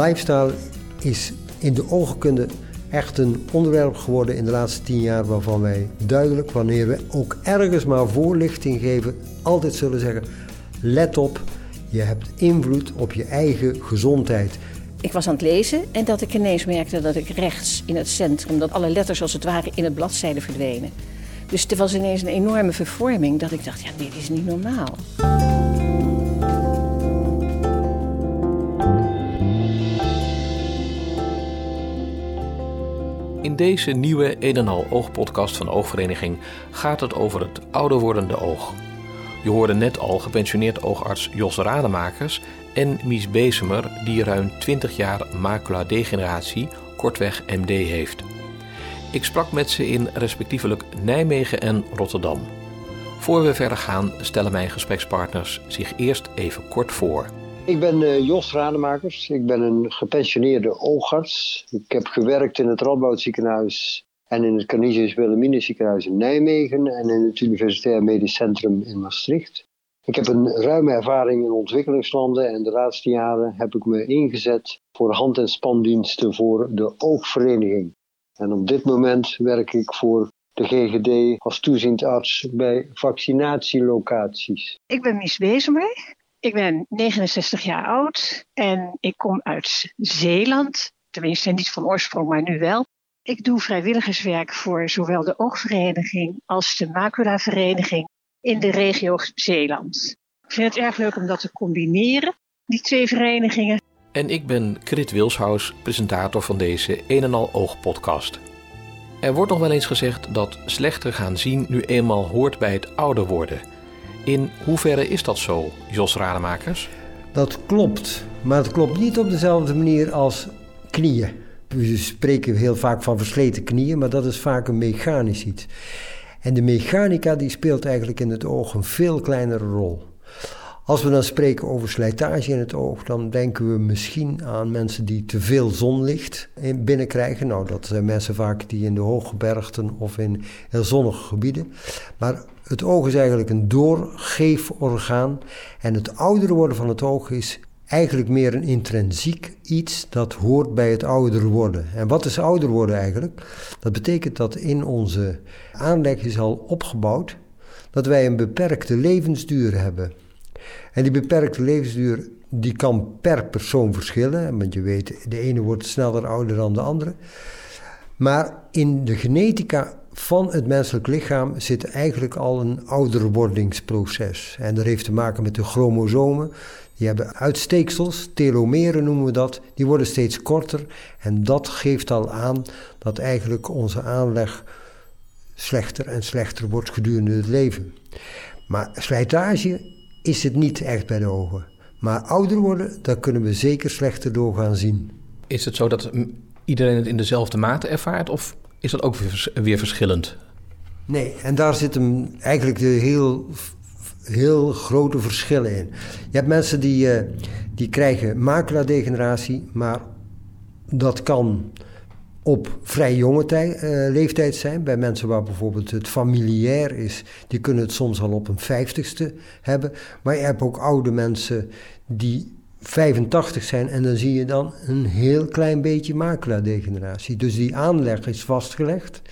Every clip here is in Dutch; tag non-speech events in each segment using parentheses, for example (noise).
Lifestyle is in de oogkunde echt een onderwerp geworden in de laatste tien jaar waarvan wij duidelijk, wanneer we ook ergens maar voorlichting geven, altijd zullen zeggen: let op, je hebt invloed op je eigen gezondheid. Ik was aan het lezen en dat ik ineens merkte dat ik rechts in het centrum, dat alle letters als het ware in het bladzijde verdwenen. Dus er was ineens een enorme vervorming dat ik dacht, ja, dit is niet normaal. Deze nieuwe 1 Al Oog podcast van Oogvereniging gaat het over het ouder wordende oog. Je hoorde net al gepensioneerd oogarts Jos Rademakers en Mies Bezemer die ruim 20 jaar macula-degeneratie, kortweg MD, heeft. Ik sprak met ze in respectievelijk Nijmegen en Rotterdam. Voor we verder gaan stellen mijn gesprekspartners zich eerst even kort voor. Ik ben uh, Jos Rademakers. Ik ben een gepensioneerde oogarts. Ik heb gewerkt in het Radboud ziekenhuis en in het Canisius Wilhelmina ziekenhuis in Nijmegen en in het Universitair Medisch Centrum in Maastricht. Ik heb een ruime ervaring in ontwikkelingslanden en de laatste jaren heb ik me ingezet voor hand- en spandiensten voor de oogvereniging. En op dit moment werk ik voor de GGD als toeziend arts bij vaccinatielocaties. Ik ben Mies. Ik ben 69 jaar oud en ik kom uit Zeeland. Tenminste, niet van oorsprong, maar nu wel. Ik doe vrijwilligerswerk voor zowel de Oogvereniging als de Macula-vereniging in de regio Zeeland. Ik vind het erg leuk om dat te combineren, die twee verenigingen. En ik ben Krit Wilshuis, presentator van deze een en al oog podcast. Er wordt nog wel eens gezegd dat slechter gaan zien nu eenmaal hoort bij het ouder worden. In hoeverre is dat zo, Jos Rademakers? Dat klopt, maar het klopt niet op dezelfde manier als knieën. We spreken heel vaak van versleten knieën, maar dat is vaak een mechanisch iets. En de mechanica die speelt eigenlijk in het oog een veel kleinere rol. Als we dan spreken over slijtage in het oog, dan denken we misschien aan mensen die te veel zonlicht binnenkrijgen. Nou, dat zijn mensen vaak die in de hooggebergten of in heel zonnige gebieden. Maar het oog is eigenlijk een doorgeeforgaan. En het ouder worden van het oog is eigenlijk meer een intrinsiek iets dat hoort bij het ouder worden. En wat is ouder worden eigenlijk? Dat betekent dat in onze aanleg is al opgebouwd dat wij een beperkte levensduur hebben. En die beperkte levensduur die kan per persoon verschillen, want je weet, de ene wordt sneller ouder dan de andere. Maar in de genetica van het menselijk lichaam zit eigenlijk al een ouderwordingsproces. En dat heeft te maken met de chromosomen. Die hebben uitsteeksels, telomeren noemen we dat, die worden steeds korter. En dat geeft al aan dat eigenlijk onze aanleg slechter en slechter wordt gedurende het leven. Maar slijtage is het niet echt bij de ogen. Maar ouder worden, daar kunnen we zeker slechter door gaan zien. Is het zo dat iedereen het in dezelfde mate ervaart of is dat ook weer, verschillend? Nee, en daar zitten eigenlijk de heel, heel grote verschillen in. Je hebt mensen die, uh, die krijgen macula-degeneratie, maar dat kan op vrij jonge uh, leeftijd zijn. Bij mensen waar bijvoorbeeld het familiair is, die kunnen het soms al op een vijftigste hebben. Maar je hebt ook oude mensen die 85 zijn en dan zie je dan een heel klein beetje macula-degeneratie. Dus die aanleg is vastgelegd.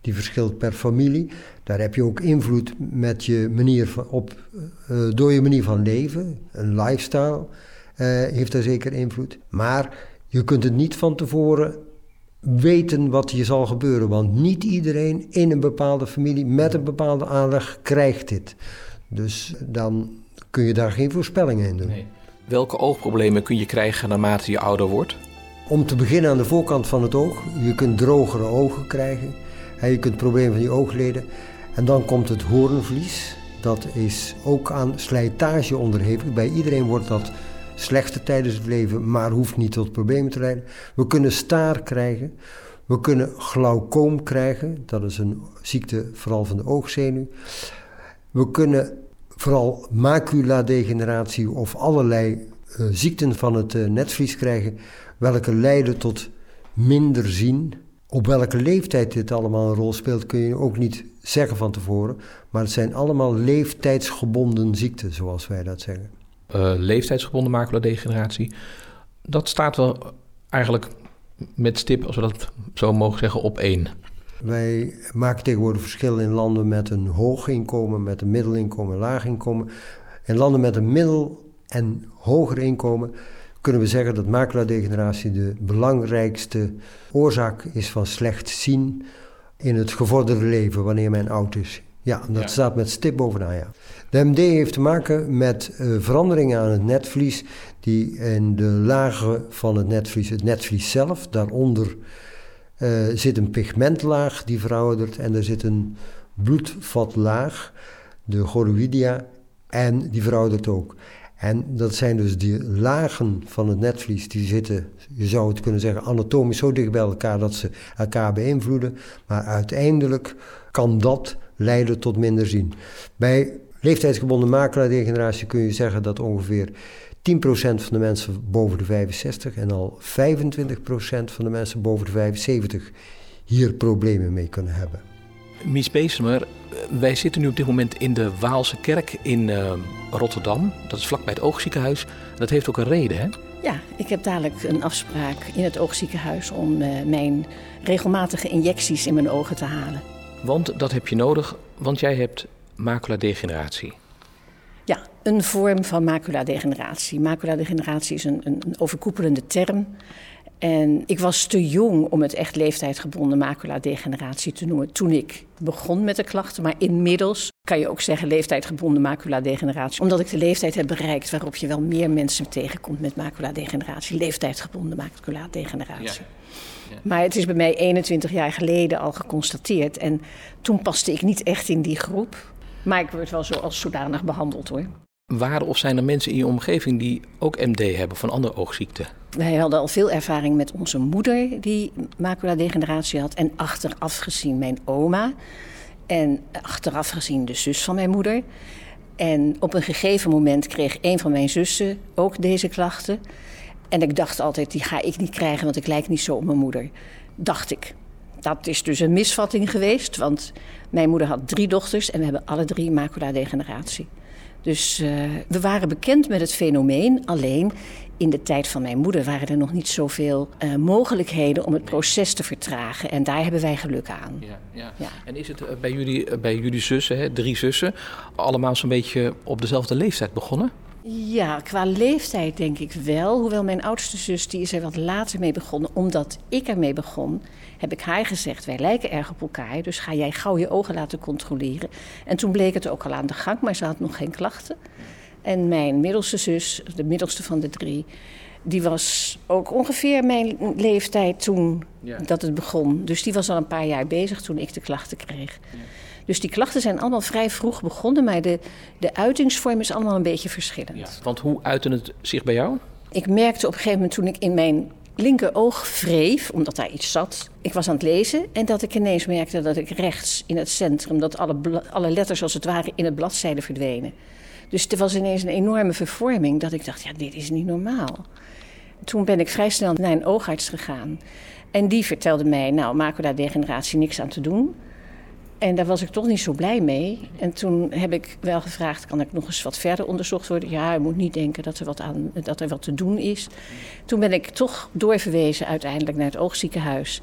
Die verschilt per familie. Daar heb je ook invloed met je manier van, op, uh, door je manier van leven. Een lifestyle uh, heeft daar zeker invloed. Maar je kunt het niet van tevoren weten wat je zal gebeuren. Want niet iedereen in een bepaalde familie met een bepaalde aanleg krijgt dit. Dus dan kun je daar geen voorspellingen in doen. Nee. Welke oogproblemen kun je krijgen naarmate je ouder wordt? Om te beginnen aan de voorkant van het oog. Je kunt drogere ogen krijgen. Je kunt problemen van je oogleden. En dan komt het hoornvlies. Dat is ook aan slijtage onderhevig. Bij iedereen wordt dat slechter tijdens het leven, maar hoeft niet tot problemen te leiden. We kunnen staar krijgen. We kunnen glaucoom krijgen. Dat is een ziekte vooral van de oogzenuw. We kunnen vooral maculadegeneratie of allerlei uh, ziekten van het uh, netvlies krijgen, welke leiden tot minder zien. Op welke leeftijd dit allemaal een rol speelt, kun je ook niet zeggen van tevoren. Maar het zijn allemaal leeftijdsgebonden ziekten, zoals wij dat zeggen. Uh, leeftijdsgebonden maculadegeneratie, Dat staat wel eigenlijk met stip, als we dat zo mogen zeggen, op één. Wij maken tegenwoordig verschil in landen met een hoog inkomen, met een middelinkomen en laag inkomen. In landen met een middel- en hoger inkomen kunnen we zeggen dat maculadegeneratie de belangrijkste oorzaak is van slecht zien in het gevorderde leven wanneer men oud is. Ja, dat staat met stip bovenaan, ja. De MD heeft te maken met uh, veranderingen aan het netvlies die in de lagen van het netvlies, het netvlies zelf, daaronder uh, zit een pigmentlaag die veroudert en er zit een bloedvatlaag, de choroidia, en die veroudert ook. En dat zijn dus die lagen van het netvlies, die zitten, je zou het kunnen zeggen, anatomisch zo dicht bij elkaar dat ze elkaar beïnvloeden. Maar uiteindelijk kan dat leiden tot minder zien. Bij leeftijdsgebonden maculadegeneratie kun je zeggen dat ongeveer 10% van de mensen boven de 65 en al 25% van de mensen boven de 75 hier problemen mee kunnen hebben. Mies Beesemer, wij zitten nu op dit moment in de Waalse Kerk in uh, Rotterdam. Dat is vlakbij het Oogziekenhuis. Dat heeft ook een reden, hè? Ja, ik heb dadelijk een afspraak in het Oogziekenhuis om uh, mijn regelmatige injecties in mijn ogen te halen. Want dat heb je nodig, want jij hebt maculadegeneratie. Ja, een vorm van maculadegeneratie. Maculadegeneratie is een, een, een overkoepelende term. En ik was te jong om het echt leeftijdgebonden maculadegeneratie te noemen toen ik begon met de klachten. Maar inmiddels kan je ook zeggen leeftijdgebonden maculadegeneratie. Omdat ik de leeftijd heb bereikt waarop je wel meer mensen tegenkomt met maculadegeneratie. Leeftijdgebonden maculadegeneratie. Ja. Ja. Maar het is bij mij 21 jaar geleden al geconstateerd. En toen paste ik niet echt in die groep. Maar ik word wel zo als zodanig behandeld hoor. Waren of zijn er mensen in je omgeving die ook MD hebben van andere oogziekten? Wij hadden al veel ervaring met onze moeder die maculadegeneratie had. En achteraf gezien mijn oma. En achteraf gezien de zus van mijn moeder. En op een gegeven moment kreeg een van mijn zussen ook deze klachten. En ik dacht altijd, die ga ik niet krijgen, want ik lijk niet zo op mijn moeder. Dacht ik. Dat is dus een misvatting geweest, want mijn moeder had drie dochters en we hebben alle drie maculadegeneratie. Dus uh, we waren bekend met het fenomeen. Alleen in de tijd van mijn moeder waren er nog niet zoveel uh, mogelijkheden om het proces te vertragen. En daar hebben wij geluk aan. Ja, ja. ja. En is het uh, bij, jullie, bij jullie zussen, hè, drie zussen, allemaal zo'n beetje op dezelfde leeftijd begonnen? Ja, qua leeftijd denk ik wel. Hoewel mijn oudste zus die is er wat later mee begonnen. Omdat ik ermee begon, heb ik haar gezegd... wij lijken erg op elkaar, dus ga jij gauw je ogen laten controleren. En toen bleek het ook al aan de gang, maar ze had nog geen klachten. En mijn middelste zus, de middelste van de drie... die was ook ongeveer mijn leeftijd toen ja. dat het begon. Dus die was al een paar jaar bezig toen ik de klachten kreeg. Ja. Dus die klachten zijn allemaal vrij vroeg begonnen, maar de, de uitingsvorm is allemaal een beetje verschillend. Ja, want hoe uitte het zich bij jou? Ik merkte op een gegeven moment toen ik in mijn linkeroog wreef, omdat daar iets zat. Ik was aan het lezen en dat ik ineens merkte dat ik rechts in het centrum, dat alle, alle letters als het ware in het bladzijde verdwenen. Dus er was ineens een enorme vervorming dat ik dacht, ja, dit is niet normaal. Toen ben ik vrij snel naar een oogarts gegaan. En die vertelde mij, nou, macula-degeneratie niks aan te doen. En daar was ik toch niet zo blij mee. En toen heb ik wel gevraagd: kan ik nog eens wat verder onderzocht worden? Ja, je moet niet denken dat er wat, aan, dat er wat te doen is. Toen ben ik toch doorverwezen uiteindelijk naar het oogziekenhuis.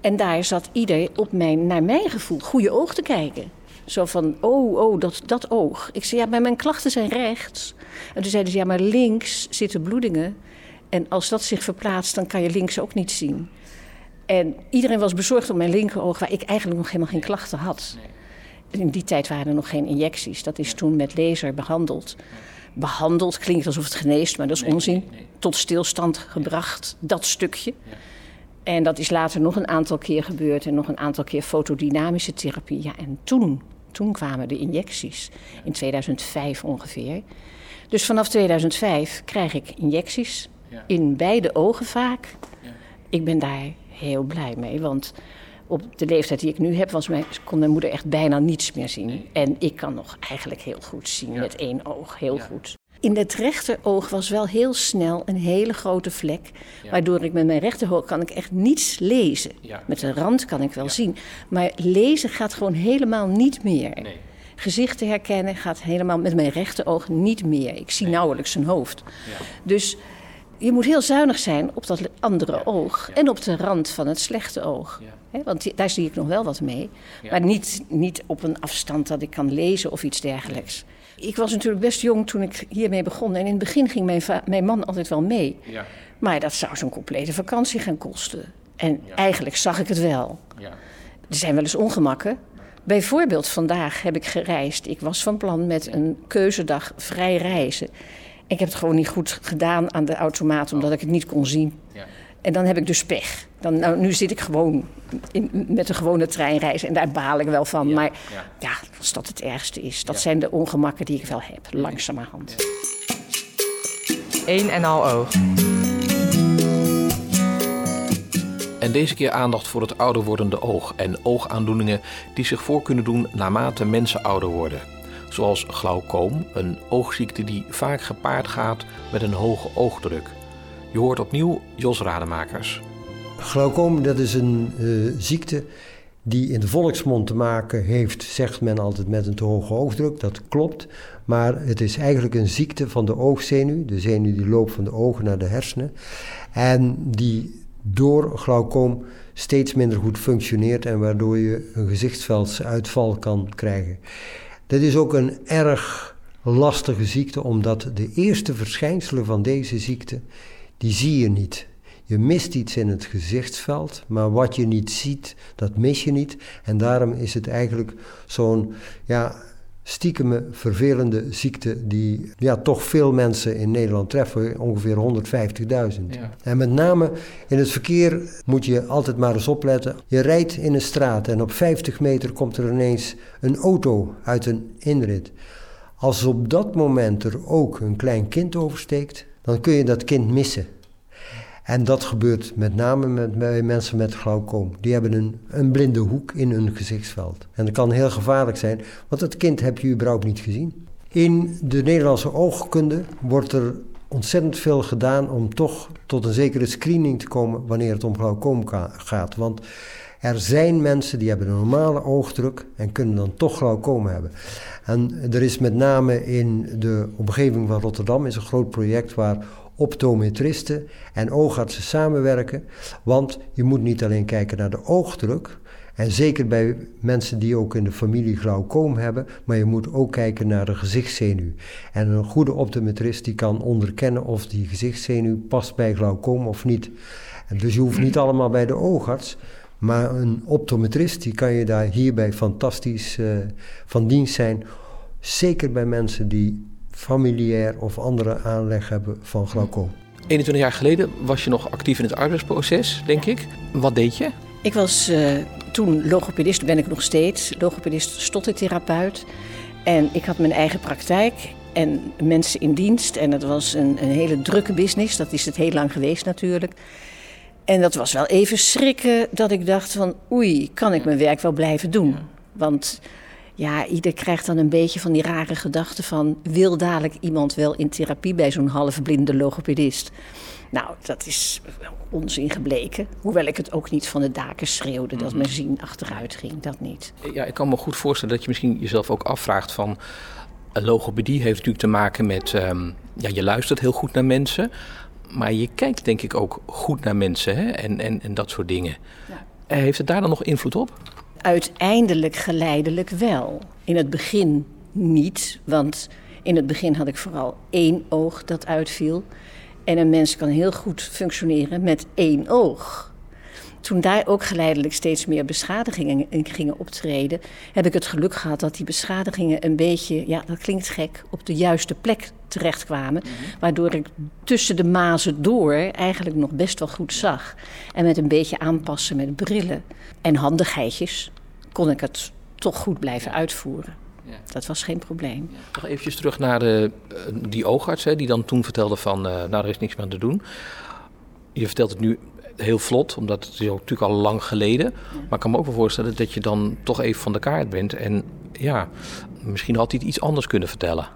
En daar zat ieder op mijn, naar mijn gevoel, goede oog te kijken. Zo van, oh, oh, dat, dat oog. Ik zei, ja, maar mijn klachten zijn rechts. En toen zeiden ze, ja, maar links zitten bloedingen. En als dat zich verplaatst, dan kan je links ook niet zien. En iedereen was bezorgd om mijn linkeroog, waar ik eigenlijk nog helemaal geen klachten had. In die tijd waren er nog geen injecties. Dat is toen met laser behandeld. Behandeld klinkt alsof het geneest, maar dat is onzin. Tot stilstand gebracht, dat stukje. En dat is later nog een aantal keer gebeurd en nog een aantal keer fotodynamische therapie. Ja, en toen, toen kwamen de injecties, in 2005 ongeveer. Dus vanaf 2005 krijg ik injecties, in beide ogen vaak. Ik ben daar heel blij mee. Want op de leeftijd die ik nu heb, was mijn, kon mijn moeder echt bijna niets meer zien. Nee. En ik kan nog eigenlijk heel goed zien ja. met één oog, heel ja. goed. In het rechteroog was wel heel snel een hele grote vlek. Ja. Waardoor ik met mijn rechteroog kan ik echt niets lezen. Met de rand kan ik wel zien. Maar lezen gaat gewoon helemaal niet meer. Nee. Gezichten herkennen gaat helemaal met mijn rechteroog niet meer. Ik zie nee. nauwelijks zijn hoofd. Dus je moet heel zuinig zijn op dat andere oog en op de rand van het slechte oog. want daar zie ik nog wel wat mee. Maar niet, niet op een afstand dat ik kan lezen of iets dergelijks. Ik was natuurlijk best jong toen ik hiermee begon. En in het begin ging mijn, mijn man altijd wel mee. Maar dat zou zo'n complete vakantie gaan kosten. En eigenlijk zag ik het wel. Er zijn wel eens ongemakken. Bijvoorbeeld vandaag heb ik gereisd. Ik was van plan met een keuzedag vrij reizen. Ik heb het gewoon niet goed gedaan aan de automaat, omdat ik het niet kon zien. Ja. En dan heb ik dus pech. Dan, nou, nu zit ik gewoon in, met een gewone treinreis en daar baal ik wel van. maar ja. ja. als dat het ergste is, dat zijn de ongemakken die ik wel heb, langzamerhand. Eén en al oog. En deze keer aandacht voor het ouder wordende oog en oogaandoeningen die zich voor kunnen doen naarmate mensen ouder worden zoals glaucoom, een oogziekte die vaak gepaard gaat met een hoge oogdruk. Je hoort opnieuw Jos Rademakers. Glaucoom, dat is een uh, ziekte die in de volksmond te maken heeft, zegt men altijd met een te hoge oogdruk. Dat klopt, maar het is eigenlijk een ziekte van de oogzenuw, de zenuw die loopt van de ogen naar de hersenen. En die door glaucoom steeds minder goed functioneert en waardoor je een gezichtsveldsuitval kan krijgen. Dat is ook een erg lastige ziekte, omdat de eerste verschijnselen van deze ziekte, die zie je niet. Je mist iets in het gezichtsveld, maar wat je niet ziet, dat mis je niet. En daarom is het eigenlijk zo'n ja, stiekeme, vervelende ziekte die ja, toch veel mensen in Nederland treffen, ongeveer 150.000. En met name in het verkeer moet je altijd maar eens opletten. Je rijdt in een straat en op 50 meter komt er ineens een auto uit een inrit. Als op dat moment er ook een klein kind oversteekt, dan kun je dat kind missen. En dat gebeurt met name met, bij mensen met glaucoom. Die hebben een, een blinde hoek in hun gezichtsveld. En dat kan heel gevaarlijk zijn, want dat kind heb je überhaupt niet gezien. In de Nederlandse oogkunde wordt er ontzettend veel gedaan om toch tot een zekere screening te komen wanneer het om glaucoom gaat. Want er zijn mensen die hebben een normale oogdruk en kunnen dan toch glaucoom hebben. En er is met name in de omgeving van Rotterdam is een groot project waar optometristen en oogartsen samenwerken. Want je moet niet alleen kijken naar de oogdruk. En zeker bij mensen die ook in de familie glaucoom hebben, maar je moet ook kijken naar de gezichtszenuw. En een goede optometrist die kan onderkennen of die gezichtszenuw past bij glaucoom of niet. En dus je hoeft niet allemaal bij de oogarts, maar een optometrist die kan je daar hierbij fantastisch uh, van dienst zijn. Zeker bij mensen die familiair of andere aanleg hebben van glaucoom. 21 jaar geleden was je nog actief in het arbeidsproces, denk ik. Wat deed je? Ik was uh, toen logopedist, ben ik nog steeds, logopedist, stottertherapeut. En ik had mijn eigen praktijk en mensen in dienst. En dat was een, een hele drukke business, dat is het heel lang geweest natuurlijk. En dat was wel even schrikken dat ik dacht van oei, kan ik mijn werk wel blijven doen? Want ja, ieder krijgt dan een beetje van die rare gedachte van... wil dadelijk iemand wel in therapie bij zo'n halfblinde logopedist? Nou, dat is onzin gebleken. Hoewel ik het ook niet van de daken schreeuwde dat mijn zien achteruit ging, dat niet. Ja, ik kan me goed voorstellen dat je misschien jezelf ook afvraagt van... Logopedie heeft natuurlijk te maken met... Ehm, ja, je luistert heel goed naar mensen... maar je kijkt denk ik ook goed naar mensen hè? En, en, en dat soort dingen. Ja. Heeft het daar dan nog invloed op? Uiteindelijk geleidelijk wel. In het begin niet, want in het begin had ik vooral één oog dat uitviel. En een mens kan heel goed functioneren met één oog. Toen daar ook geleidelijk steeds meer beschadigingen in gingen optreden, heb ik het geluk gehad dat die beschadigingen een beetje, ja, dat klinkt gek, op de juiste plek terechtkwamen. Mm Waardoor ik tussen de mazen door eigenlijk nog best wel goed zag. En met een beetje aanpassen met brillen en handigheidjes kon ik het toch goed blijven uitvoeren. Ja. Dat was geen probleem. Ja. Nog eventjes terug naar de, eh, die oogarts, hè, die dan toen vertelde van, uh, nou, er is niks meer aan te doen. Je vertelt het nu heel vlot, omdat het is ook natuurlijk al lang geleden. Maar ik kan me ook wel voorstellen dat je dan toch even van de kaart bent. En ja, misschien had hij iets anders kunnen vertellen.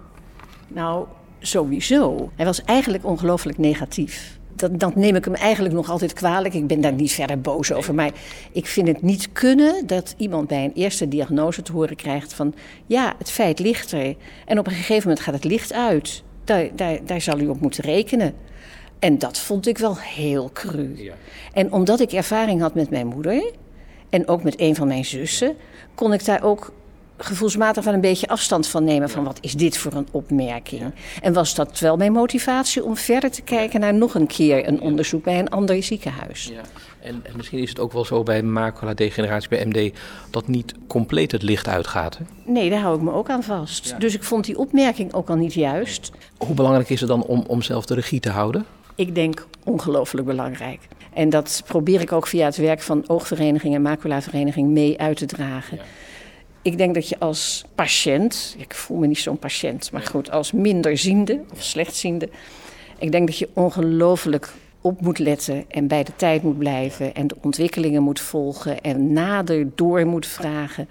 Nou, sowieso. Hij was eigenlijk ongelooflijk negatief. Dat, dat, neem ik hem eigenlijk nog altijd kwalijk. Ik ben daar niet verder boos over. Maar ik vind het niet kunnen dat iemand bij een eerste diagnose te horen krijgt van... ja, het feit ligt er. En op een gegeven moment gaat het licht uit. Daar, daar, daar zal u op moeten rekenen. En dat vond ik wel heel cru. Ja. En omdat ik ervaring had met mijn moeder en ook met een van mijn zussen, kon ik daar ook gevoelsmatig wel een beetje afstand van nemen. Van wat is dit voor een opmerking? En was dat wel mijn motivatie om verder te kijken naar nog een keer een onderzoek bij een ander ziekenhuis? Ja. En, en, misschien is het ook wel zo bij macula-degeneratie, bij MD, dat niet compleet het licht uitgaat. Hè? Nee, daar hou ik me ook aan vast. Dus ik vond die opmerking ook al niet juist. Hoe belangrijk is het dan om, om zelf de regie te houden? Ik denk ongelooflijk belangrijk. En dat probeer ik ook via het werk van oogvereniging en maculavereniging mee uit te dragen. Ik denk dat je als patiënt, ik voel me niet zo'n patiënt, maar goed, als minderziende of slechtziende, ik denk dat je ongelooflijk op moet letten en bij de tijd moet blijven en de ontwikkelingen moet volgen en nader door moet vragen.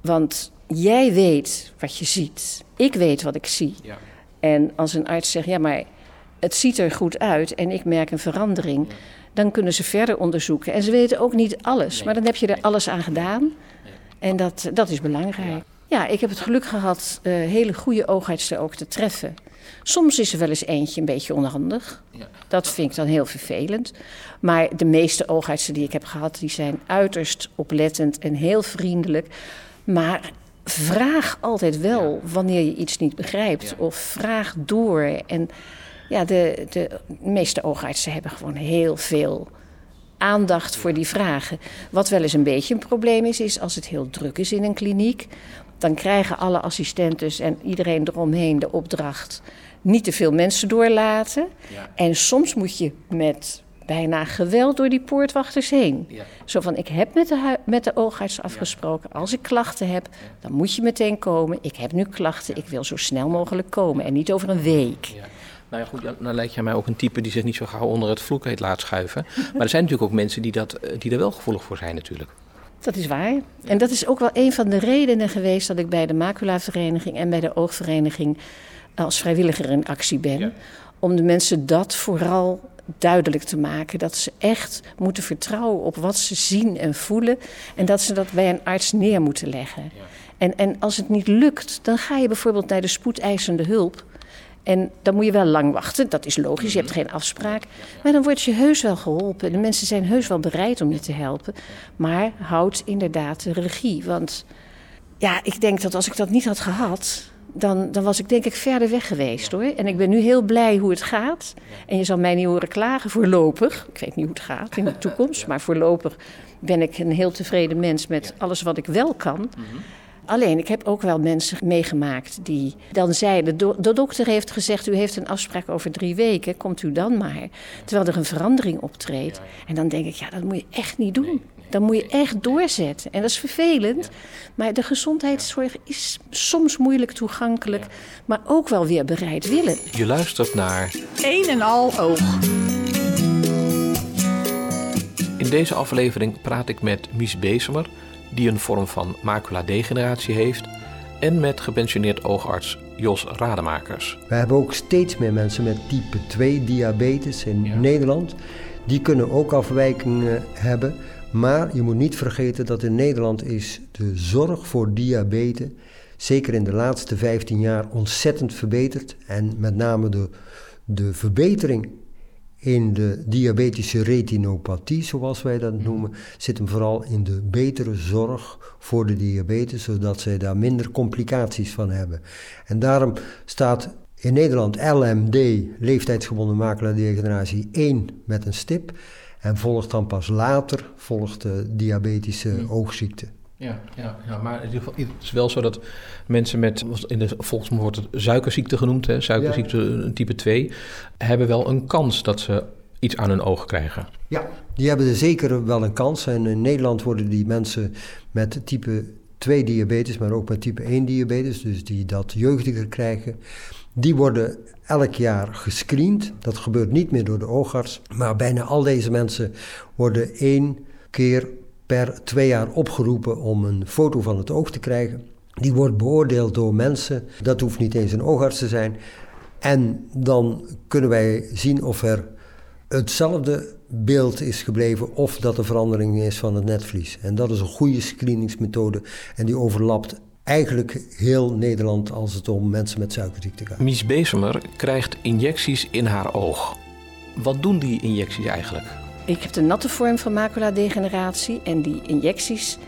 Want jij weet wat je ziet. Ik weet wat ik zie. Ja. En als een arts zegt, ja, maar het ziet er goed uit en ik merk een verandering, dan kunnen ze verder onderzoeken. En ze weten ook niet alles, maar dan heb je er alles aan gedaan. En dat, dat is belangrijk. Ja, ik heb het geluk gehad uh, hele goede oogartsen ook te treffen. Soms is er wel eens eentje een beetje onhandig. Ja. Dat vind ik dan heel vervelend. Maar de meeste oogartsen die ik heb gehad, die zijn uiterst oplettend en heel vriendelijk. Maar vraag altijd wel wanneer je iets niet begrijpt. Of vraag door. En ja, de, de meeste oogartsen hebben gewoon heel veel aandacht voor die vragen. Wat wel eens een beetje een probleem is, is als het heel druk is in een kliniek. Dan krijgen alle assistentes en iedereen eromheen de opdracht niet te veel mensen doorlaten. En soms moet je met bijna geweld door die poortwachters heen. Zo van, ik heb met de, met de oogarts afgesproken, als ik klachten heb, dan moet je meteen komen. Ik heb nu klachten, ik wil zo snel mogelijk komen en niet over een week. Nou ja, goed, dan lijkt jij mij ook een type die zich niet zo gauw onder het vloekheet laat schuiven. Maar er zijn natuurlijk ook mensen die, dat, eh, die er wel gevoelig voor zijn natuurlijk. Dat is waar. En dat is ook wel een van de redenen geweest dat ik bij de maculavereniging en bij de oogvereniging als vrijwilliger in actie ben. Om de mensen dat vooral duidelijk te maken. Dat ze echt moeten vertrouwen op wat ze zien en voelen. En dat ze dat bij een arts neer moeten leggen. En, en als het niet lukt, dan ga je bijvoorbeeld naar de spoedeisende hulp. En dan moet je wel lang wachten, dat is logisch, je hebt geen afspraak. Maar dan word je heus wel geholpen. De mensen zijn heus wel bereid om je te helpen. Maar houd inderdaad de regie. Want ja, ik denk dat als ik dat niet had gehad, dan, dan was ik denk ik verder weg geweest hoor. En ik ben nu heel blij hoe het gaat. En je zal mij niet horen klagen voorlopig. Ik weet niet hoe het gaat in de (laughs) toekomst, maar voorlopig ben ik een heel tevreden mens met alles wat ik wel kan. Alleen, ik heb ook wel mensen meegemaakt die dan zeiden... de dokter heeft gezegd, u heeft een afspraak over drie weken, komt u dan maar. Terwijl er een verandering optreedt. En dan denk ik, ja, dat moet je echt niet doen. Dan moet je echt doorzetten. En dat is vervelend. Maar de gezondheidszorg is soms moeilijk toegankelijk, maar ook wel weer bereidwillig. Je luistert naar... Een en al oog. In deze aflevering praat ik met Mies Bezemer die een vorm van maculadegeneratie heeft, en met gepensioneerd oogarts Jos Rademakers. We hebben ook steeds meer mensen met type 2 diabetes in Nederland. Die kunnen ook afwijkingen hebben. Maar je moet niet vergeten dat in Nederland is de zorg voor diabetes, zeker in de laatste 15 jaar, ontzettend verbeterd. En met name de, de verbetering in de diabetische retinopathie, zoals wij dat noemen, zit hem vooral in de betere zorg voor de diabetes, zodat zij daar minder complicaties van hebben. En daarom staat in Nederland LMD, leeftijdsgebonden maculadegeneratie, 1 met een stip. En volgt dan pas later volgt de diabetische hmm. oogziekte. Ja, ja, ja, maar in ieder geval, het is wel zo dat mensen met, in de volksmond wordt het suikerziekte genoemd, hè, suikerziekte type 2, hebben wel een kans dat ze iets aan hun ogen krijgen. Ja, die hebben er zeker wel een kans. En in Nederland worden die mensen met type 2 diabetes, maar ook met type 1 diabetes, dus die dat jeugdiger krijgen, die worden elk jaar gescreend. Dat gebeurt niet meer door de oogarts, maar bijna al deze mensen worden één keer per twee jaar opgeroepen om een foto van het oog te krijgen. Die wordt beoordeeld door mensen, dat hoeft niet eens een oogarts te zijn. En dan kunnen wij zien of er hetzelfde beeld is gebleven of dat er verandering is van het netvlies. En dat is een goede screeningsmethode en die overlapt eigenlijk heel Nederland als het om mensen met suikerziekte gaat. Mies Bezemer krijgt injecties in haar oog. Wat doen die injecties eigenlijk? Ik heb de natte vorm van maculadegeneratie en die injecties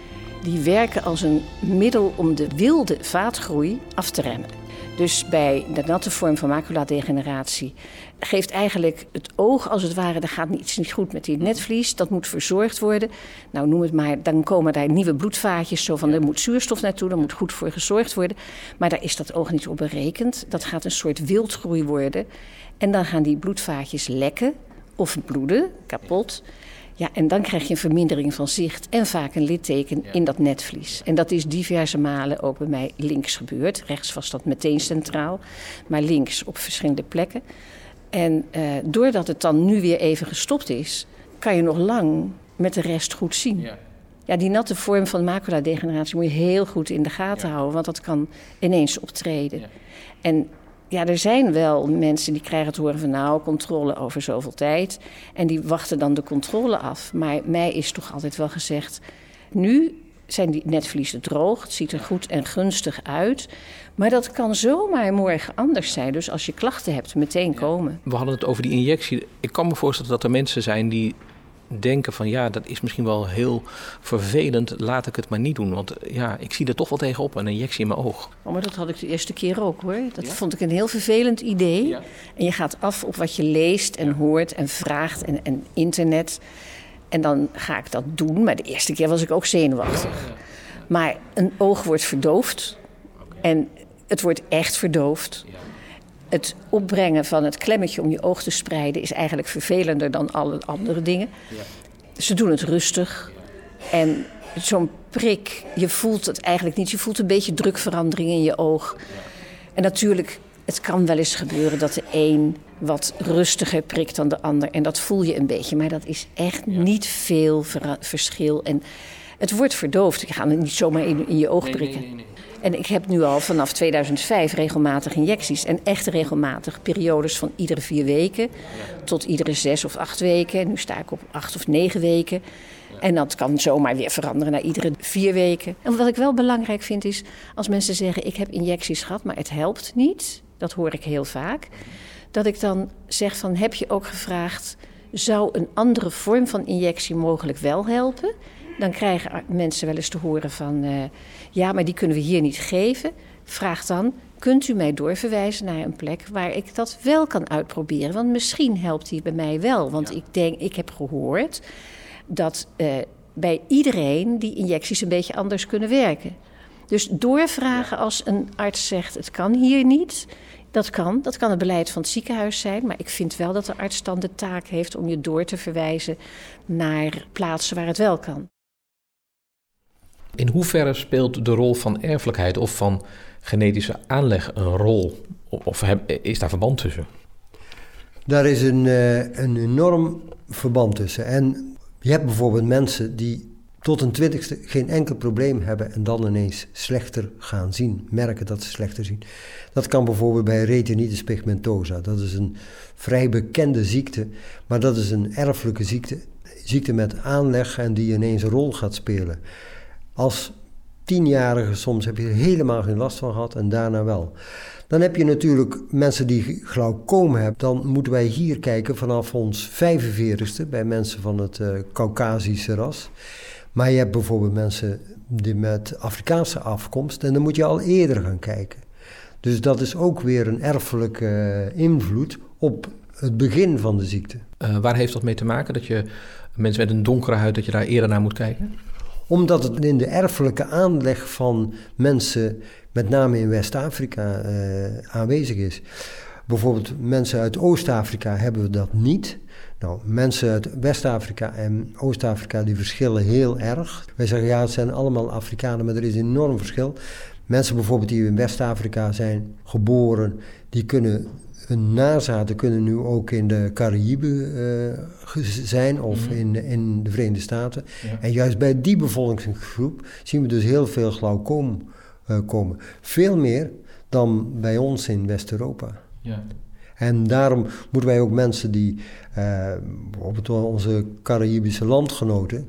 die werken als een middel om de wilde vaatgroei af te remmen. Dus bij de natte vorm van maculadegeneratie geeft eigenlijk het oog als het ware, er gaat iets niet goed met die netvlies, dat moet verzorgd worden. Nou, noem het maar, dan komen daar nieuwe bloedvaatjes, zo van er moet zuurstof naartoe, daar moet goed voor gezorgd worden. Maar daar is dat oog niet op berekend. Dat gaat een soort wildgroei worden. En dan gaan die bloedvaatjes lekken of bloeden, kapot. Ja, en dan krijg je een vermindering van zicht en vaak een litteken in dat netvlies. En dat is diverse malen ook bij mij links gebeurd. Rechts was dat meteen centraal, maar links op verschillende plekken. En uh, doordat het dan nu weer even gestopt is, kan je nog lang met de rest goed zien. Ja. Ja, die natte vorm van maculadegeneratie moet je heel goed in de gaten houden, want dat kan ineens optreden. Ja. En ja, er zijn wel mensen die krijgen te horen van nou, controle over zoveel tijd. En die wachten dan de controle af. Maar mij is toch altijd wel gezegd, nu zijn die netvliezen droog. Het ziet er goed en gunstig uit. Maar dat kan zomaar morgen anders zijn. Dus als je klachten hebt, meteen komen. We hadden het over die injectie. Ik kan me voorstellen dat er mensen zijn die denken van ja, dat is misschien wel heel vervelend, laat ik het maar niet doen. Want ja, ik zie er toch wel tegenop, een injectie in mijn oog. Oh, maar dat had ik de eerste keer ook hoor. Dat vond ik een heel vervelend idee. Ja. En je gaat af op wat je leest en hoort en vraagt en, en internet. En dan ga ik dat doen. Maar de eerste keer was ik ook zenuwachtig. Maar een oog wordt verdoofd. En het wordt echt verdoofd het opbrengen van het klemmetje om je oog te spreiden is eigenlijk vervelender dan alle andere dingen. Ja. Ze doen het rustig. En zo'n prik, je voelt het eigenlijk niet. Je voelt een beetje drukverandering in je oog. En natuurlijk, het kan wel eens gebeuren dat de een wat rustiger prikt dan de ander. En dat voel je een beetje. Maar dat is echt niet veel verschil. En het wordt verdoofd. Je gaat het niet zomaar in, in je oog prikken. Nee, nee, en ik heb nu al vanaf 2005 regelmatig injecties. En echt regelmatig. Periodes van iedere vier weken tot iedere zes of acht weken. Nu sta ik op acht of negen weken. En dat kan zomaar weer veranderen naar iedere vier weken. En wat ik wel belangrijk vind is, als mensen zeggen: Ik heb injecties gehad, maar het helpt niet. Dat hoor ik heel vaak. Dat ik dan zeg: van, Heb je ook gevraagd, zou een andere vorm van injectie mogelijk wel helpen? Dan krijgen mensen wel eens te horen van... Uh, ja, maar die kunnen we hier niet geven. Vraag dan, kunt u mij doorverwijzen naar een plek waar ik dat wel kan uitproberen? Want misschien helpt die bij mij wel. Want ik denk, ik heb gehoord dat uh, bij iedereen die injecties een beetje anders kunnen werken. Dus doorvragen als een arts zegt: het kan hier niet. Dat kan. Dat kan het beleid van het ziekenhuis zijn. Maar ik vind wel dat de arts dan de taak heeft om je door te verwijzen naar plaatsen waar het wel kan. In hoeverre speelt de rol van erfelijkheid of van genetische aanleg een rol? Of is daar verband tussen? Daar is een, eh, een enorm verband tussen. En je hebt bijvoorbeeld mensen die tot een twintigste geen enkel probleem hebben en dan ineens slechter gaan zien, merken dat ze slechter zien. Dat kan bijvoorbeeld bij retinitis pigmentosa. Dat is een vrij bekende ziekte, maar dat is een erfelijke ziekte. Ziekte met aanleg en die ineens een rol gaat spelen. Als tienjarige soms heb je helemaal geen last van gehad en daarna wel. Dan heb je natuurlijk mensen die glaucoom hebben. Dan moeten wij hier kijken vanaf ons 45ste bij mensen van het uh, Caucasische ras. Maar je hebt bijvoorbeeld mensen die met Afrikaanse afkomst en dan moet je al eerder gaan kijken. Dus dat is ook weer een erfelijke eh, invloed op het begin van de ziekte. Uh, waar heeft dat mee te maken dat je mensen met een donkere huid dat je daar eerder naar moet kijken? Omdat het in de erfelijke aanleg van mensen, met name in West-Afrika, uh, aanwezig is. Bijvoorbeeld mensen uit Oost-Afrika hebben we dat niet. Nou, mensen uit West-Afrika en Oost-Afrika die verschillen heel erg. Wij zeggen ja, het zijn allemaal Afrikanen, maar er is een enorm verschil. Mensen bijvoorbeeld die in West-Afrika zijn geboren, die kunnen hun nazaten kunnen nu ook in de Caraïben uh, zijn of mhm. in, in de Verenigde Staten. En juist bij die bevolkingsgroep zien we dus heel veel glaucoom uh, komen. Veel meer dan bij ons in West-Europa. Ja. En daarom moeten wij ook mensen die, uh, bijvoorbeeld onze Caraïbische landgenoten,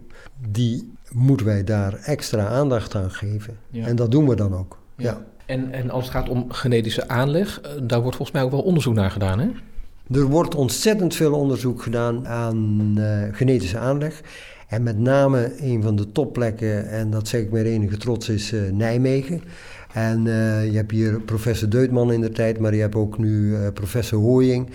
die moeten wij daar extra aandacht aan geven. En dat doen we dan ook. ja. En, en als het gaat om genetische aanleg, eh, daar wordt volgens mij ook wel onderzoek naar gedaan, hè? Er wordt ontzettend veel onderzoek gedaan aan uh, genetische aanleg. En met name een van de topplekken, en dat zeg ik met enige trots, is uh, Nijmegen. En je hebt hier professor Deutman in de tijd, maar je hebt ook nu professor Hooying.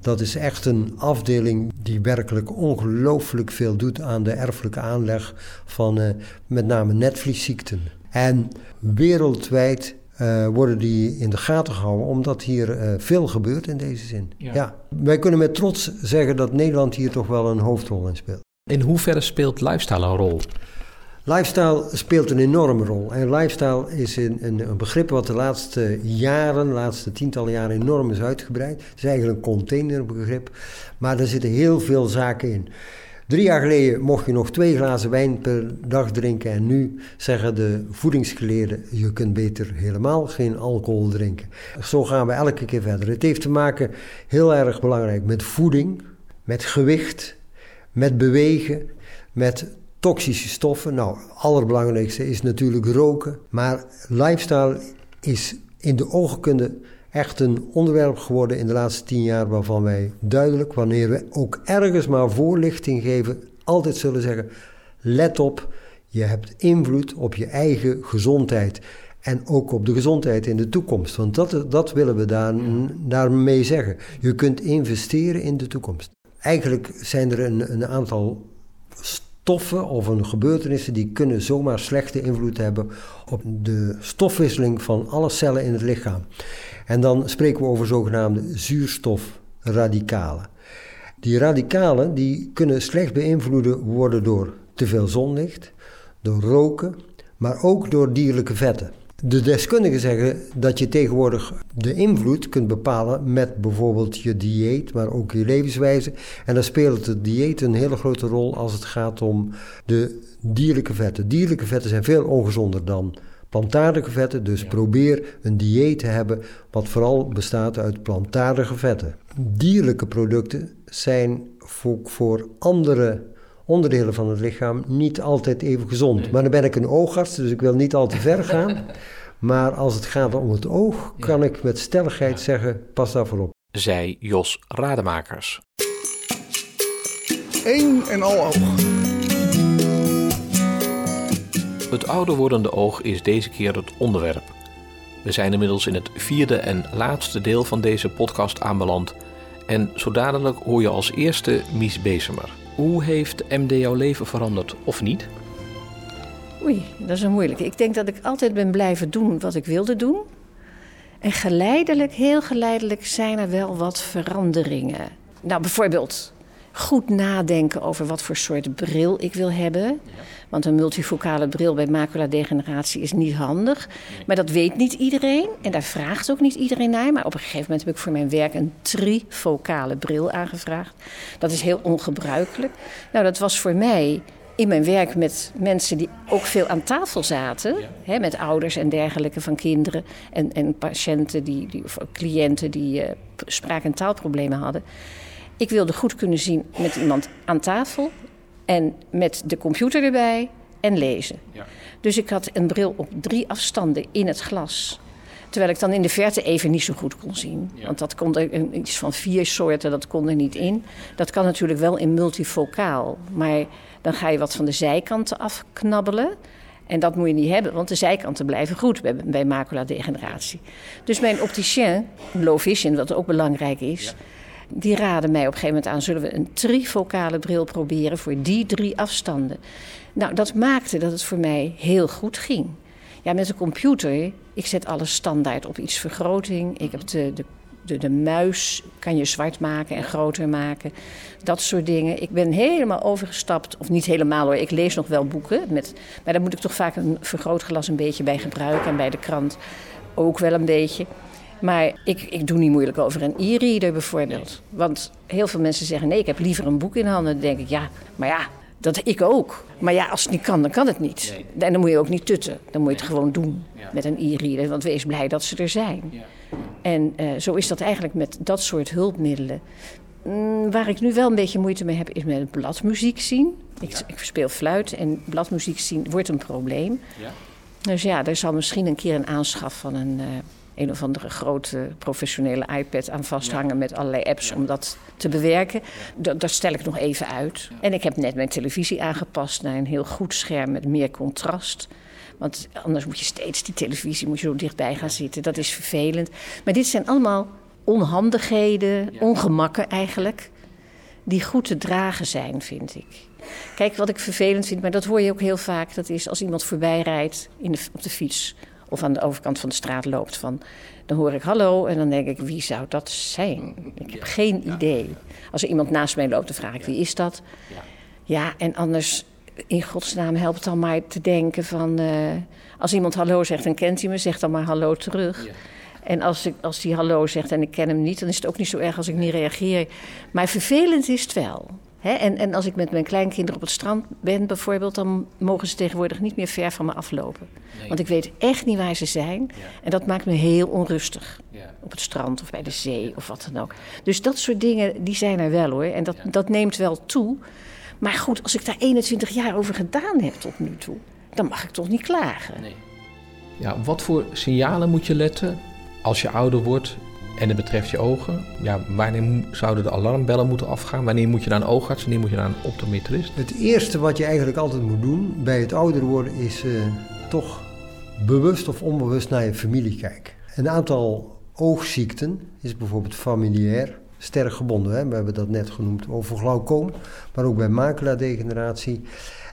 Dat is echt een afdeling die werkelijk ongelooflijk veel doet aan de erfelijke aanleg van met name netvliesziekten. En wereldwijd uh, worden die in de gaten gehouden, omdat hier uh, veel gebeurt in deze zin. Ja. ja. Wij kunnen met trots zeggen dat Nederland hier toch wel een hoofdrol in speelt. In hoeverre speelt lifestyle een rol? Lifestyle speelt een enorme rol. En lifestyle is een, een, een, begrip wat de laatste jaren, de laatste tientallen jaren enorm is uitgebreid. Het is eigenlijk een containerbegrip, maar er zitten heel veel zaken in. Drie jaar geleden mocht je nog twee glazen wijn per dag drinken. En nu zeggen de voedingsgeleerden: je kunt beter helemaal geen alcohol drinken. Zo gaan we elke keer verder. Het heeft te maken, heel erg belangrijk, met voeding, met gewicht, met bewegen, met toxische stoffen. Nou, het allerbelangrijkste is natuurlijk roken. Maar lifestyle is in de oogkunde echt een onderwerp geworden in de laatste tien jaar waarvan wij duidelijk, wanneer we ook ergens maar voorlichting geven, altijd zullen zeggen: let op, je hebt invloed op je eigen gezondheid. En ook op de gezondheid in de toekomst. Want dat, dat willen we daar, daarmee zeggen. Je kunt investeren in de toekomst. Eigenlijk zijn er een, een aantal stoffen of een gebeurtenissen die kunnen zomaar slechte invloed hebben op de stofwisseling van alle cellen in het lichaam. En dan spreken we over zogenaamde zuurstofradicalen. Die radicalen die kunnen slecht beïnvloed worden door te veel zonlicht, door roken, maar ook door dierlijke vetten. De deskundigen zeggen dat je tegenwoordig de invloed kunt bepalen met bijvoorbeeld je dieet, maar ook je levenswijze. En dan speelt het dieet een hele grote rol als het gaat om de dierlijke vetten. Dierlijke vetten zijn veel ongezonder dan plantaardige vetten. Dus probeer een dieet te hebben wat vooral bestaat uit plantaardige vetten. Dierlijke producten zijn voor, voor andere onderdelen van het lichaam niet altijd even gezond. Maar dan ben ik een oogarts, dus ik wil niet al te ver (laughs) gaan. maar als het gaat om het oog, kan ik met stelligheid zeggen: pas daarvoor op. Zij Jos Rademakers. Eén en al oog. Het ouder wordende oog is deze keer het onderwerp. We zijn inmiddels in het vierde en laatste deel van deze podcast aanbeland. En zo dadelijk hoor je als eerste Mies Bezemer. Hoe heeft MD jouw leven veranderd of niet? Oei, dat is een moeilijke. Ik denk dat ik altijd ben blijven doen wat ik wilde doen. En geleidelijk, heel geleidelijk, zijn er wel wat veranderingen. Nou, bijvoorbeeld goed nadenken over wat voor soort bril ik wil hebben. Want een multifocale bril bij maculadegeneratie is niet handig. Maar dat weet niet iedereen. En daar vraagt ook niet iedereen naar. Maar op een gegeven moment heb ik voor mijn werk een trifocale bril aangevraagd. Dat is heel ongebruikelijk. Nou, dat was voor mij in mijn werk met mensen die ook veel aan tafel zaten, hè, met ouders en dergelijke van kinderen en, en patiënten die, die, of cliënten die uh, spraak- en taalproblemen hadden. Ik wilde goed kunnen zien met iemand aan tafel en met de computer erbij en lezen. Ja. Dus ik had een bril op drie afstanden in het glas. Terwijl ik dan in de verte even niet zo goed kon zien. Want dat kon er iets van vier soorten, dat kon er niet in. Dat kan natuurlijk wel in multifocaal. Maar dan ga je wat van de zijkanten afknabbelen. En dat moet je niet hebben, want de zijkanten blijven goed bij, bij maculadegeneratie. Dus mijn opticien, low vision, wat ook belangrijk is... Die raden mij op een gegeven moment aan: zullen we een trifocale bril proberen voor die drie afstanden? Nou, dat maakte dat het voor mij heel goed ging. Ja, met de computer, ik zet alles standaard op iets vergroting. Ik heb de, de de, de, muis kan je zwart maken en groter maken. Dat soort dingen. Ik ben helemaal overgestapt, of niet helemaal hoor, ik lees nog wel boeken. Met, maar daar moet ik toch vaak een vergrootglas een beetje bij gebruiken. En bij de krant ook wel een beetje. Maar ik, ik doe niet moeilijk over een e-reader bijvoorbeeld. Want heel veel mensen zeggen: nee, ik heb liever een boek in handen. Dan denk ik: ja, maar ja, dat ik ook. Maar ja, als het niet kan, dan kan het niet. En dan moet je ook niet tutten. Dan moet je het gewoon doen met een e-reader. Want wees blij dat ze er zijn. Ja. En uh, zo is dat eigenlijk met dat soort hulpmiddelen. Mm, waar ik nu wel een beetje moeite mee heb, is met bladmuziek zien. Ik, ik speel fluit en bladmuziek zien wordt een probleem. Ja. Dus ja, er zal misschien een keer een aanschaf van een. Uh, een of andere grote professionele iPad aan vasthangen met allerlei apps om dat te bewerken. Dat, dat stel ik nog even uit. En ik heb net mijn televisie aangepast naar een heel goed scherm met meer contrast. Want anders moet je steeds die televisie moet je zo dichtbij gaan zitten. Dat is vervelend. Maar dit zijn allemaal onhandigheden, ongemakken eigenlijk, die goed te dragen zijn, vind ik. Kijk, wat ik vervelend vind, maar dat hoor je ook heel vaak, dat is als iemand voorbij rijdt in de, op de fiets of aan de overkant van de straat loopt. Van, dan hoor ik hallo en dan denk ik, wie zou dat zijn? Ik heb geen idee. Als er iemand naast mij loopt, dan vraag ik, wie is dat? Ja, en anders, in godsnaam, helpt dan maar te denken van... Uh, als iemand hallo zegt, dan kent hij me, zeg dan maar hallo terug. En als, ik, als die hallo zegt en ik ken hem niet, dan is het ook niet zo erg als ik niet reageer. Maar vervelend is het wel. En, en als ik met mijn kleinkinderen op het strand ben bijvoorbeeld, dan mogen ze tegenwoordig niet meer ver van me aflopen. Want ik weet echt niet waar ze zijn. En dat maakt me heel onrustig. Op het strand of bij de zee of wat dan ook. Dus dat soort dingen, die zijn er wel hoor. En dat, dat neemt wel toe. Maar goed, als ik daar 21 jaar over gedaan heb tot nu toe, dan mag ik toch niet klagen. Nee. Ja, wat voor signalen moet je letten als je ouder wordt en het betreft je ogen, ja, wanneer zouden de alarmbellen moeten afgaan? Wanneer moet je naar een oogarts? Wanneer moet je naar een optometrist? Het eerste wat je eigenlijk altijd moet doen bij het ouder worden is uh, toch bewust of onbewust naar je familie kijken. Een aantal oogziekten is bijvoorbeeld familiair sterk gebonden. Hè? We hebben dat net genoemd over glaucoom, maar ook bij maculadegeneratie.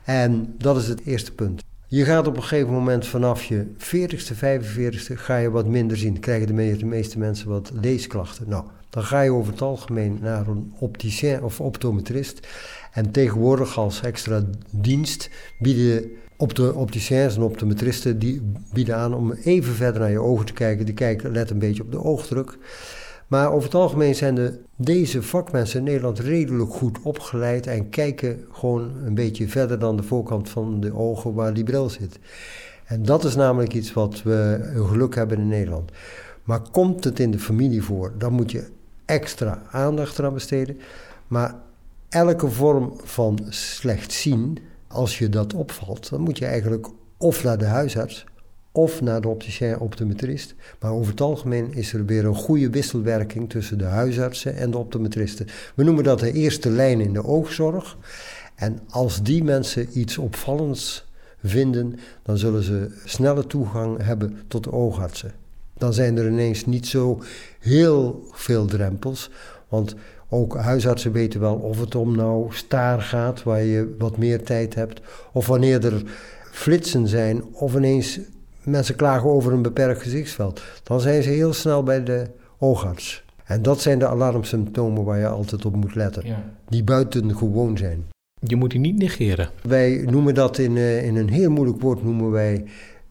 En dat is het eerste punt. Je gaat op een gegeven moment vanaf je 40ste, 45ste ga je wat minder zien. Krijgen de, meeste mensen wat leesklachten. Nou, dan ga je over het algemeen naar een opticien of optometrist. En tegenwoordig als extra dienst bieden op de opticiens en optometristen die bieden aan om even verder naar je ogen te kijken. Die kijken, let een beetje op de oogdruk. Maar over het algemeen zijn de, deze vakmensen in Nederland redelijk goed opgeleid en kijken gewoon een beetje verder dan de voorkant van de ogen waar die bril zit. En dat is namelijk iets wat we een geluk hebben in Nederland. Maar komt het in de familie voor, dan moet je extra aandacht eraan besteden. Maar elke vorm van slecht zien, als je dat opvalt, dan moet je eigenlijk of naar de huisarts of naar de opticien optometrist. Maar over het algemeen is er weer een goede wisselwerking tussen de huisartsen en de optometristen. We noemen dat de eerste lijn in de oogzorg. En als die mensen iets opvallends vinden, dan zullen ze snelle toegang hebben tot de oogartsen. Dan zijn er ineens niet zo heel veel drempels, want ook huisartsen weten wel of het om nou staar gaat, waar je wat meer tijd hebt, of wanneer er flitsen zijn, of ineens mensen klagen over een beperkt gezichtsveld, dan zijn ze heel snel bij de oogarts. En dat zijn de alarmsymptomen waar je altijd op moet letten, ja. die buitengewoon zijn. Je moet die niet negeren. Wij noemen dat in, uh, in een heel moeilijk woord noemen wij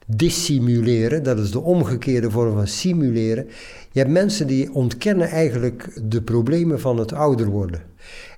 dissimuleren. Dat is de omgekeerde vorm van simuleren. Je hebt mensen die ontkennen eigenlijk de problemen van het ouder worden.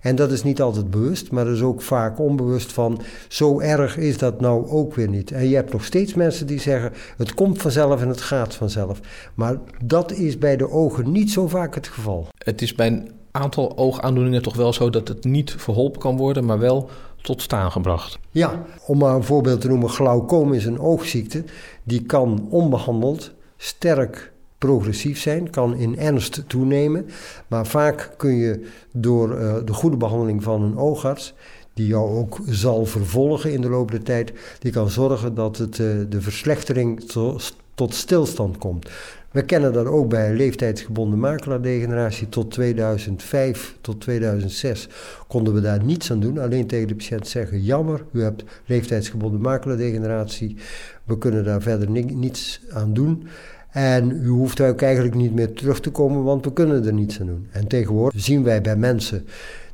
En dat is niet altijd bewust, maar dat is ook vaak onbewust van zo erg is dat nou ook weer niet. En je hebt nog steeds mensen die zeggen het komt vanzelf en het gaat vanzelf. Maar dat is bij de ogen niet zo vaak het geval. Het is bij een aantal oogaandoeningen toch wel zo dat het niet verholpen kan worden, maar wel tot staan gebracht. Ja, om maar een voorbeeld te noemen, glaucoom is een oogziekte die kan onbehandeld sterk progressief zijn, kan in ernst toenemen. Maar vaak kun je door uh, de goede behandeling van een oogarts, die jou ook zal vervolgen in de loop der tijd, die kan zorgen dat het, uh, de verslechtering to, tot stilstand komt. We kennen dat ook bij leeftijdsgebonden makelaardegeneratie. Tot 2005, tot 2006 konden we daar niets aan doen. Alleen tegen de patiënt zeggen: jammer, u hebt leeftijdsgebonden makelaardegeneratie. We kunnen daar verder niets aan doen. En u hoeft ook eigenlijk niet meer terug te komen, want we kunnen er niets aan doen. En tegenwoordig zien wij bij mensen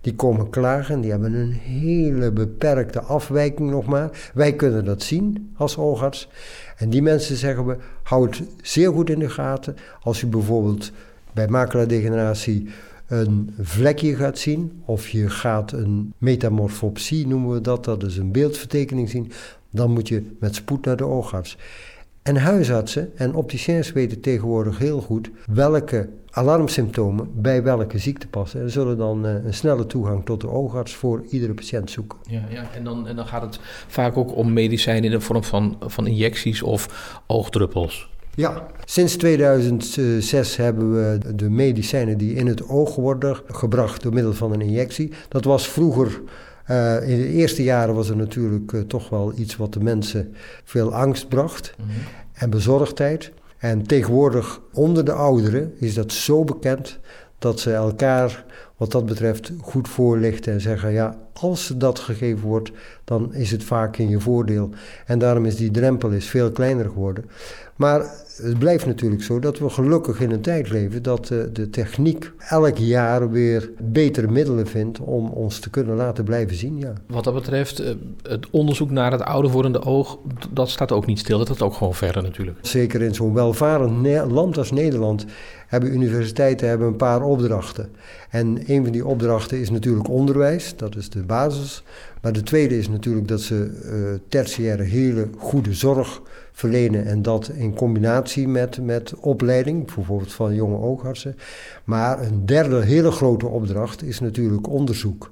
die komen klagen, die hebben een hele beperkte afwijking nog maar. Wij kunnen dat zien als oogarts. En die mensen zeggen we, hou het zeer goed in de gaten. Als u bijvoorbeeld bij maculadegeneratie een vlekje gaat zien, of je gaat een metamorfopsie noemen we dat, dat is een beeldvertekening zien, dan moet je met spoed naar de oogarts. En huisartsen en opticiens weten tegenwoordig heel goed welke alarmsymptomen bij welke ziekte passen. En zullen dan uh, een snelle toegang tot de oogarts voor iedere patiënt zoeken. Ja, ja. En, dan, en dan gaat het vaak ook om medicijnen in de vorm van, van injecties of oogdruppels. Ja, sinds 2006 hebben we de medicijnen die in het oog worden gebracht door middel van een injectie. Dat was vroeger uh, in de eerste jaren was er natuurlijk uh, toch wel iets wat de mensen veel angst bracht mm -hmm. en bezorgdheid. En tegenwoordig onder de ouderen is dat zo bekend dat ze elkaar wat dat betreft goed voorlichten en zeggen: ja, als dat gegeven wordt, dan is het vaak in je voordeel. En daarom is die drempel is veel kleiner geworden. Maar het blijft natuurlijk zo dat we gelukkig in een tijd leven dat de, de techniek elk jaar weer betere middelen vindt om ons te kunnen laten blijven zien. Ja. Wat dat betreft, eh, het onderzoek naar het ouder wordende oog, dat staat ook niet stil. Dat gaat ook gewoon verder natuurlijk. Zeker in zo'n welvarend land als Nederland hebben universiteiten hebben een paar opdrachten. En een van die opdrachten is natuurlijk onderwijs, dat is de basis. Maar de tweede is natuurlijk dat ze uh, tertiaire hele goede zorg verlenen. En dat in combinatie met, met opleiding, bijvoorbeeld van jonge oogartsen. Maar een derde hele grote opdracht is natuurlijk onderzoek.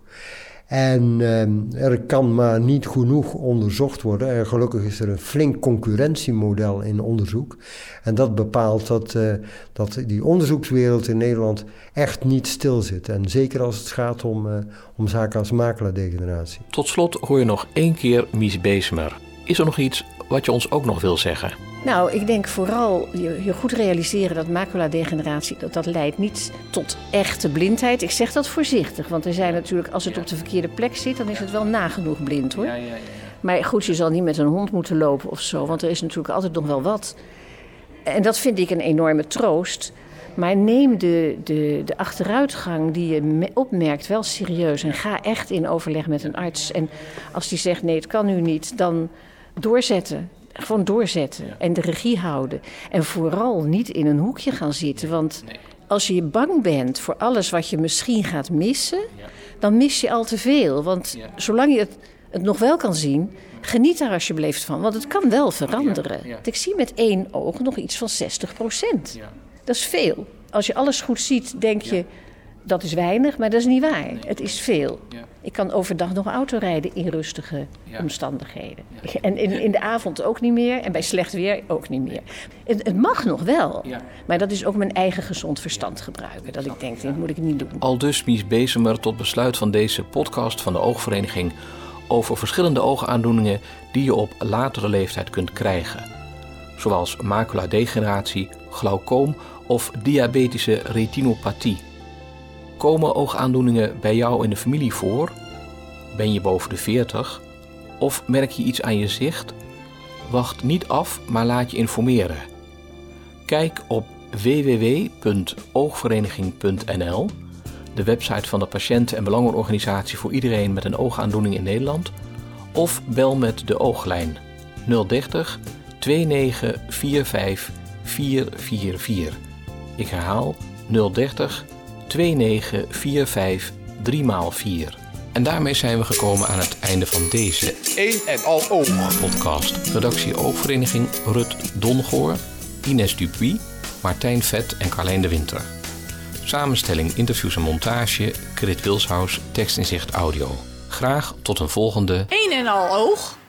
En eh, er kan maar niet genoeg onderzocht worden. En gelukkig is er een flink concurrentiemodel in onderzoek. En dat bepaalt dat, uh, dat die onderzoekswereld in Nederland echt niet stil zit. En zeker als het gaat om, uh, om zaken als makelaardegeneratie. Tot slot hoor je nog één keer Mies Bezemer. Is er nog iets wat je ons ook nog wil zeggen? Nou, ik denk vooral je, je goed realiseren dat maculadegeneratie dat, dat leidt niet tot echte blindheid. Ik zeg dat voorzichtig, want er zijn natuurlijk, als het op de verkeerde plek zit, dan is het wel nagenoeg blind hoor. Ja, ja, ja. Maar goed, je zal niet met een hond moeten lopen of zo, want er is natuurlijk altijd nog wel wat. En dat vind ik een enorme troost. Maar neem de, de, de achteruitgang die je opmerkt wel serieus en ga echt in overleg met een arts. En als die zegt nee, het kan nu niet, dan doorzetten. Gewoon doorzetten en de regie houden. En vooral niet in een hoekje gaan zitten. Want als je bang bent voor alles wat je misschien gaat missen, dan mis je al te veel. Want zolang je het, het, nog wel kan zien, geniet daar alsjeblieft van. Want het kan wel veranderen. Ik zie met één oog nog iets van 60 procent. Dat is veel. Als je alles goed ziet, denk je dat is weinig, maar dat is niet waar. Het is veel. Ja. Ik kan overdag nog auto rijden in rustige omstandigheden. (laughs) En in, in de avond ook niet meer. En bij slecht weer ook niet meer. Het, het mag nog wel. Maar dat is ook mijn eigen gezond verstand gebruiken. Dat ik denk, dit moet ik niet doen. Al dus Mies Bezemer tot besluit van deze podcast van de Oogvereniging... over verschillende oogaandoeningen die je op latere leeftijd kunt krijgen. Zoals maculadegeneratie, glaucoom of diabetische retinopathie... Komen oogaandoeningen bij jou in de familie voor? Ben je boven de 40? Of merk je iets aan je zicht? Wacht niet af, maar laat je informeren. Kijk op www.oogvereniging.nl, de website van de patiënten- en belangenorganisatie voor iedereen met een oogaandoening in Nederland, of bel met de ooglijn 030 2945 444. Ik herhaal 030 2945 3x4. En daarmee zijn we gekomen aan het einde van deze 1 en al oog podcast. Redactie Oogvereniging Rut Dongoor, Ines Dupuy, Martijn Vet en Carlijn de Winter. Samenstelling, interviews en montage, Krit Wilshuis, tekst in zicht audio. Graag tot een volgende 1 en al oog